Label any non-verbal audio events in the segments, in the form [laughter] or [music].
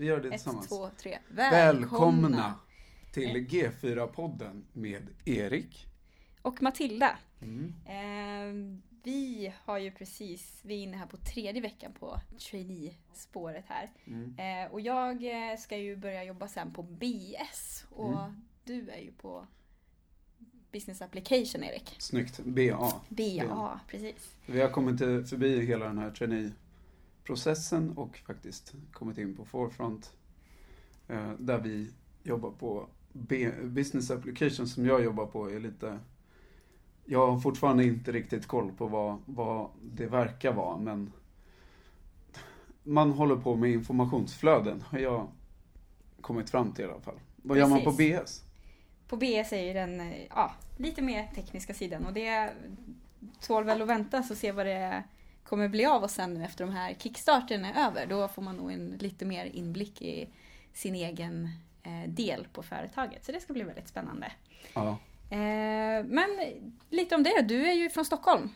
Vi gör det Ett, tillsammans. två, tre. Välkomna till G4-podden med Erik. Och Matilda. Mm. Eh, vi har ju precis, vi är inne här på tredje veckan på trainee-spåret här. Mm. Eh, och jag eh, ska ju börja jobba sen på BS. Och Mm. du är ju på Business Application Erik. Snyggt. BA. BA, Ja. precis. Vi har kommit eh, förbi hela den här trainee-processen och faktiskt kommit in på Forefront. eh, Där vi jobbar på Business Application som jag jobbar på är lite Jag har fortfarande inte riktigt koll på vad, vad det verkar vara men Man håller på med informationsflöden har jag kommit fram till i alla fall. Vad gör man på Precis. BS? På BS är ju den eh, ja, lite mer tekniska sidan och det tål väl att vänta och se vad det kommer bli av oss sen nu efter de här kickstarten är över. Då får man nog en lite mer inblick i sin egen eh, del på företaget. Så det ska bli väldigt spännande. Ja. Eh, men lite om det Du är ju från Stockholm.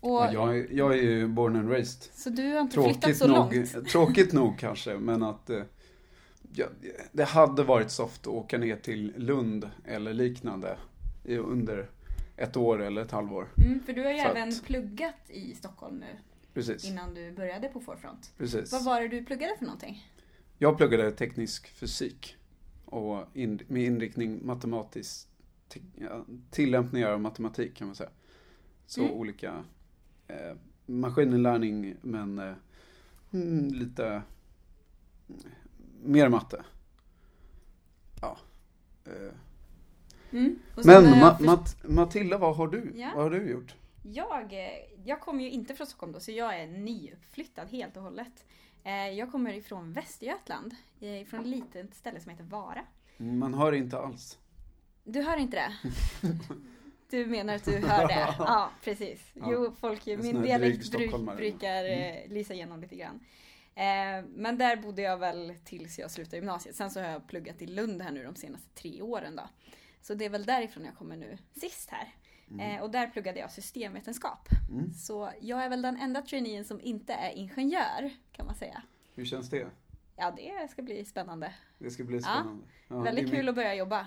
Och, Jag, är- jag är ju born and raised Så du har inte flyttat Tråkigt så nog, långt. [laughs] tråkigt nog kanske, men att eh, ja, det hade varit soft att åka ner till Lund eller liknande under ett år eller ett halvår. Mm, för du har ju Så även att- pluggat i Stockholm nu Precis, innan du började på Forefront. precis. Vad var det du pluggade för någonting? Jag pluggade teknisk fysik och in, med inriktning matematisk tillämpningar av matematik kan man säga. Så Mm. olika eh, maskininlärning men eh, mm, lite mer matte. Ja. Eh. Mm. Men Ma- Mat- Matilda, vad har du? Ja. Vad har du gjort? Jag, eh, jag kommer ju inte från Stockholm då, så jag är nyuppflyttad helt och hållet. Eh, Jag kommer ifrån Västergötland, eh, från ett litet ställe som heter Vara. Man hör inte alls. Du hör inte det? [laughs] Du menar att du hör det? [laughs] Ja, precis. Ja. Jo, folk, min dialekt brukar eh, lysa igenom lite grann. Men där bodde jag väl tills jag slutade gymnasiet. Sen så har jag pluggat i Lund här nu de senaste tre åren då. Så det är väl därifrån jag kommer nu sist här. Eh, Och där pluggade jag systemvetenskap. Mm. Så jag är väl den enda traineen som inte är ingenjör, kan man säga. Hur känns det? Ja, det ska bli spännande. Det ska bli Ja. spännande. Ja, Väldigt det är kul min- att börja jobba.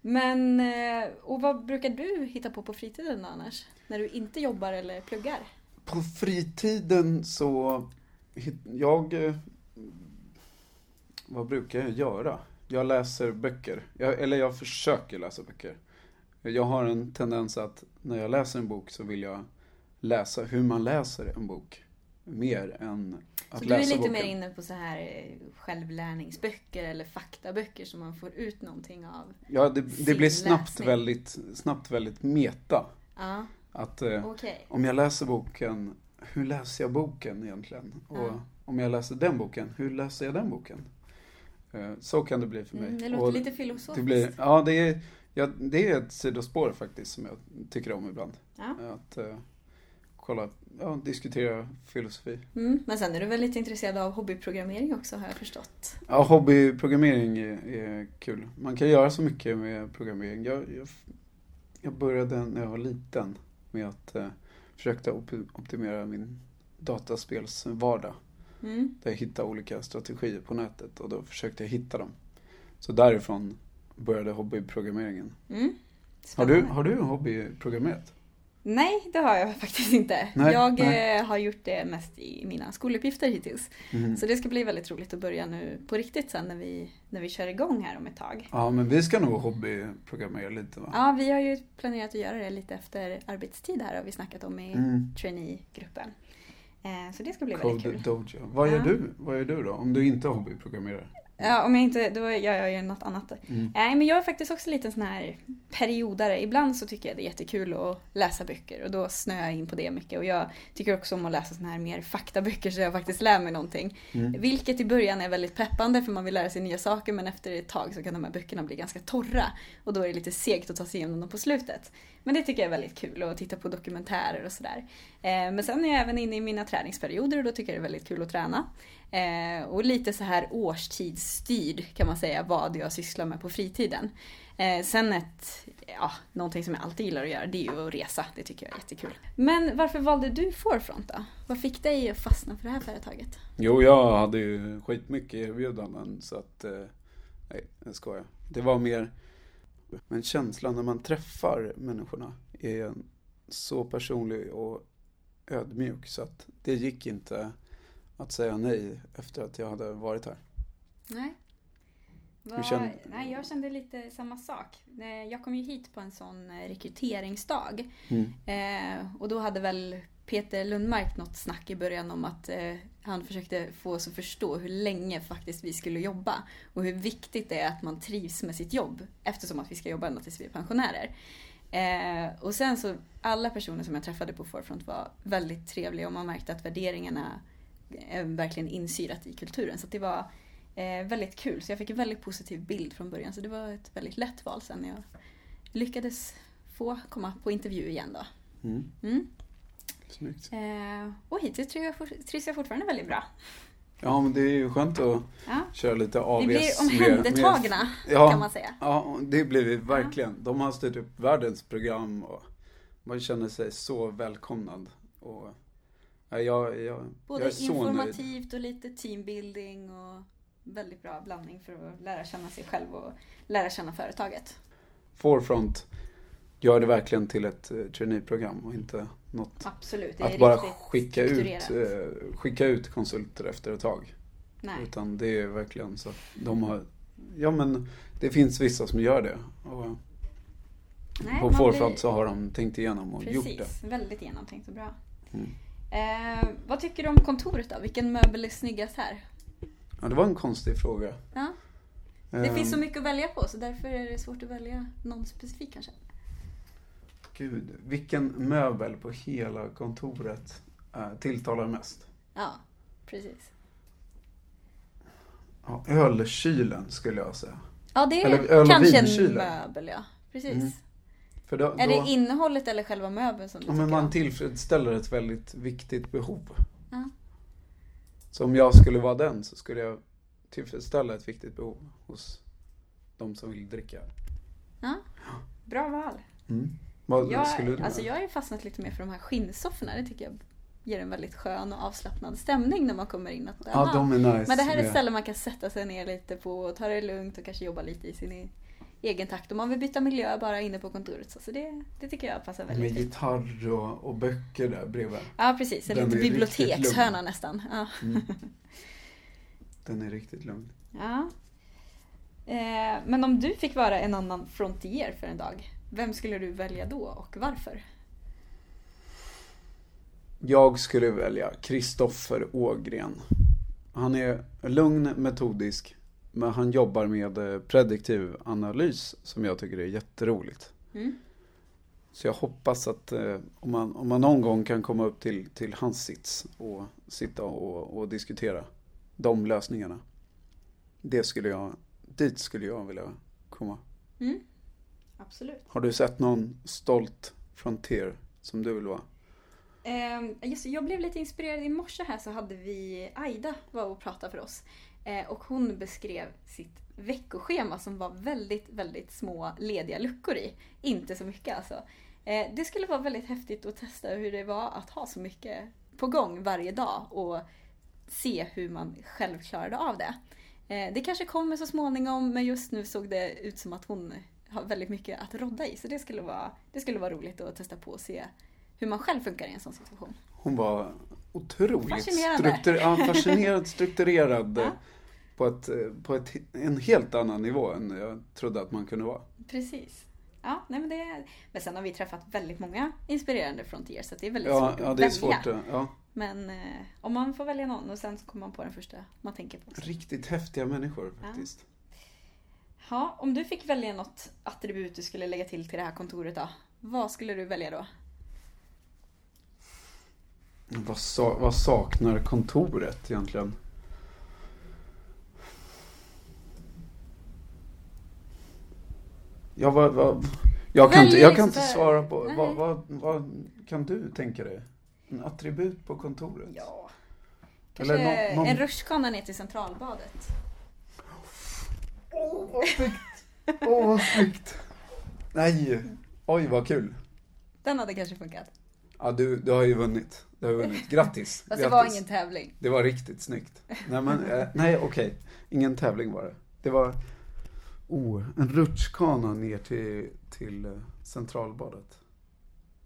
Men, eh, och vad brukar du hitta på på fritiden då annars? När du inte jobbar eller pluggar? På fritiden så, jag, eh, vad brukar jag göra? Jag läser böcker, jag, eller jag försöker läsa böcker. Jag har en tendens att när jag läser en bok så vill jag läsa hur man läser en bok. Mer än att Så du är läsa lite boken. mer inne på så här eh, självlärningsböcker eller faktaböcker som man får ut någonting av? Ja, det, det blir snabbt läsning. väldigt, snabbt väldigt meta. Ja, Att eh, okej. om jag läser boken, hur läser jag boken egentligen? Och Ja. om jag läser den boken, hur läser jag den boken? Eh, Så kan det bli för mig. Mm, det låter Och lite filosofiskt. det blir, ja, det är, ja, det är ett sidospår faktiskt som jag tycker om ibland. Ja. Att eh, kolla, ja, diskutera filosofi. Mm, men sen är du väl lite intresserad av hobbyprogrammering också har jag förstått. Ja, hobbyprogrammering är, är kul. Man kan göra så mycket med programmering. Jag, jag, jag började när jag var liten med att eh, försöka op- optimera min dataspelsvardag. Mm. Där jag hittade olika strategier på nätet och då försökte jag hitta dem. Så därifrån började hobbyprogrammeringen. Mm. Har du, har du hobbyprogrammerat? Nej, det har jag [laughs] faktiskt inte. Nej, jag nej. eh, har gjort det mest i mina skoluppgifter hittills. Mhm. Så det ska bli väldigt roligt att börja nu på riktigt sen när vi, när vi kör igång här om ett tag. Ja, men vi ska nog hobbyprogrammera lite va? Ja, vi har ju planerat att göra det lite efter arbetstid här har vi snackat om i Mm. trainee-gruppen. Eh, så det ska bli väldigt Code kul. Dojo. Vad gör Ja. du? Vad gör du då? Om du inte hobbyprogrammerar? Ja, om jag inte, då gör jag ju något annat. Mm. Nej, men jag är faktiskt också lite sån här periodare. Ibland så tycker jag det är jättekul att läsa böcker och då snöar jag in på det mycket. Och jag tycker också om att läsa såna här mer faktaböcker så jag faktiskt lär mig någonting. Mm. Vilket i början är väldigt peppande för man vill lära sig nya saker men efter ett tag så kan de här böckerna bli ganska torra. Och då är det lite segt att ta sig igenom dem på slutet. Men det tycker jag är väldigt kul att titta på dokumentärer och sådär. Eh, men sen är jag även inne i mina träningsperioder och då tycker jag det är väldigt kul att träna. Eh, och lite så här årstidsstyrd kan man säga vad jag sysslar med på fritiden. Eh, sen ett, ja, någonting som jag alltid gillar att göra det är ju att resa. Det tycker jag är jättekul. Men varför valde du Forefront då? Vad fick dig att fastna för det här företaget? Jo, jag hade ju skitmycket erbjudanden så att, nej, jag skojar. Det var mer, men känslan när man träffar människorna är så personlig och ödmjuk så att det gick inte att säga nej efter att jag hade varit här. Nej. Vad- kände- nej, jag kände lite samma sak. Eh, Jag kom ju hit på en sån eh, rekryteringsdag. Mm. Eh, och då hade väl Peter Lundmark något snack i början om att eh, han försökte få oss att förstå hur länge faktiskt vi skulle jobba. Och hur viktigt det är att man trivs med sitt jobb eftersom att vi ska jobba ända tills vi är pensionärer. Eh, och sen så, alla personer som jag träffade på Forefront var väldigt trevliga och man märkte att värderingarna är verkligen insyrat i kulturen. Så det var eh, väldigt kul. Så jag fick en väldigt positiv bild från början. Så det var ett väldigt lätt val sen när jag lyckades få komma på intervju igen då. Mm. Mm. Snyggt. Eh, och hittills trivs jag, trivs jag fortfarande väldigt bra. Ja, men det är ju skönt att Ja. köra lite Vi AVS. blir med- omhändertagna med- ja, kan man säga. Ja, det blir vi verkligen. De har styrt upp världens program och man känner sig så välkomnad. Och, ja, jag, jag, Både jag är så nöjd. informativt och lite teambuilding och väldigt bra blandning för att lära känna sig själv och lära känna företaget. Forefront gör det verkligen till ett eh, traineeprogram och inte något Absolut, att bara skicka ut, eh, skicka ut konsulter efter ett tag. Nej. Utan det är verkligen så att de har, ja men det finns vissa som gör det. Och Nej, på Forefront blir- så har de tänkt igenom och gjort det. Precis, väldigt genomtänkt och bra. Mm. Eh, vad tycker du om kontoret då? Vilken möbel är snyggast här? Ja, det var en konstig fråga. Ja, det Ehm, finns så mycket att välja på så därför är det svårt att välja någon specifik kanske. Gud, vilken möbel på hela kontoret eh, tilltalar mest? Ja, precis. Ja, ölkylen skulle jag säga. Ja, det är Eller kanske en möbel ja. Precis. Mm. För då, Är då, det innehållet eller själva möbeln som du ja, men man om? tillfredsställer ett väldigt viktigt behov. Ja. Så om jag skulle vara den så skulle jag tillfredsställa ett viktigt behov hos de som vill dricka. Ja. Bra val. Mm. Vad Jag, skulle du alltså jag har ju fastnat lite mer för de här skinnsofforna. Det tycker jag ger en väldigt skön och avslappnad stämning när man kommer in. Att, Ja, de är nice. men det här är ett med- ställe man kan sätta sig ner lite på och ta det lugnt och kanske jobba lite i sin e- egen takt. Om man vill byta miljö bara inne på kontoret. Så, så det, det tycker jag passar Med väldigt fint. gitarr och, och böcker där bredvid. Ja precis, en liten bibliotekshörna nästan. Ja. Mm. [laughs] Den är riktigt lugn. Ja. Eh, men om du fick vara en annan frontier för en dag, vem skulle du välja då och varför? Jag skulle välja Kristoffer Ågren. Han är lugn, metodisk, men han jobbar med eh, prediktiv analys som jag tycker är jätteroligt. Mm. Så jag hoppas att eh, om, man, om man någon gång kan komma upp till, till hans sits och sitta och, och diskutera de lösningarna. Det skulle jag, dit skulle jag vilja komma. Mm. Absolut. Har du sett någon stolt frontier som du vill vara? Eh, just, jag blev lite inspirerad i morse här så hade vi Aida var och pratade för oss. Eh, och hon beskrev sitt veckoschema som var väldigt, väldigt små lediga luckor i. Inte så mycket alltså. Eh, det skulle vara väldigt häftigt att testa hur det var att ha så mycket på gång varje dag och se hur man själv klarade av det. Eh, det kanske kommer så småningom men just nu såg det ut som att hon har väldigt mycket att rodda i. Så det skulle vara, det skulle vara roligt att testa på och se hur man själv funkar i en sån situation. Hon var otroligt struktur, ja, fascinerad, [laughs] strukturerad Ja. på, ett, på ett, en helt annan nivå än jag trodde att man kunde vara. Precis. Ja, nej men, det, men sen har vi träffat väldigt många inspirerande frontier så det är väldigt Ja, svårt ja att det är välja. svårt. Ja. Men eh, om man får välja någon och sen så kommer man på den första man tänker på. Riktigt häftiga människor faktiskt. Ja, om du fick välja något attribut du skulle lägga till till det här kontoret då? Vad skulle du välja då? Vad, sa, vad saknar kontoret egentligen? Ja, vad, vad, jag kan, inte, jag kan inte svara på. Vad, vad, vad kan du tänka dig? En attribut på kontoret? Ja, Kanske Eller nå- någon- en rutschkana ner till Centralbadet. Åh, vad snyggt! Åh, vad snyggt! Nej! Oj, vad kul! Den hade kanske funkat. Ja, du, du har ju vunnit. Du har ju vunnit. Grattis! Fast det var Grattis. ingen tävling. Det var riktigt snyggt. Nej, men, eh, nej okej. Ingen tävling var det. Det var oh, en rutschkana ner till, till eh, Centralbadet.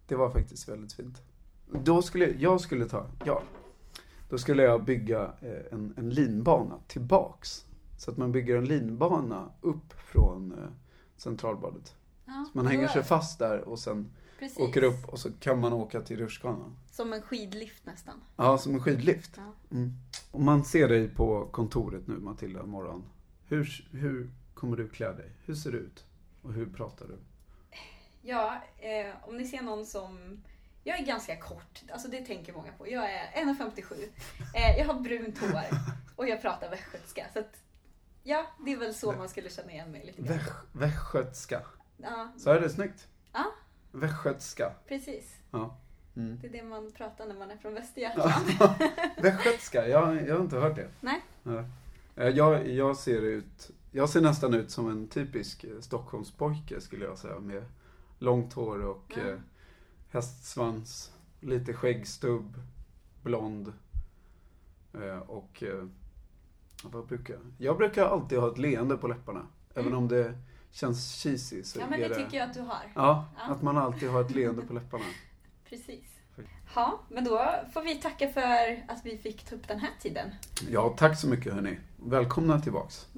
Det var faktiskt väldigt fint. Då skulle jag skulle ta, ja. Då skulle jag bygga eh, en, en linbana tillbaks. Så att man bygger en linbana upp från eh, Centralbadet. Ja, Man hänger sig fast där och sen Precis. åker upp och så kan man åka till rutschkanan. Som en skidlift nästan. Ja, som en skidlift. Ja. Mm. Om man ser dig på kontoret nu, Matilda, imorgon. Hur, hur kommer du klä dig? Hur ser du ut? Och hur pratar du? Ja, eh, om ni ser någon som... Jag är ganska kort, alltså det tänker många på. Jag är 1,57. Eh, jag har brunt hår [laughs] och jag pratar västgötska. Så att, ja, det är väl så man skulle känna igen mig lite grann. Västgö- Västgötska. Ja, Så är det snyggt? Ja. Västgötska. precis. Ja. Mm. Det är det man pratar när man är från Västergötland. [laughs] Västgötska, jag, jag har inte hört det. Nej. Eh, Jag, jag ser ut, jag ser nästan ut som en typisk Stockholmspojke skulle jag säga. Med långt hår och Ja. eh, hästsvans, lite skäggstubb, blond. Eh, och vad brukar jag? Jag brukar alltid ha ett leende på läpparna. Även Mm. om det känns cheesy så Ja, men är det tycker jag att du har. Ja, Ja. att man alltid har ett leende på läpparna. [laughs] Precis. Ja, men då får vi tacka för att vi fick ta upp den här tiden. Ja, tack så mycket hörni. Välkomna tillbaks.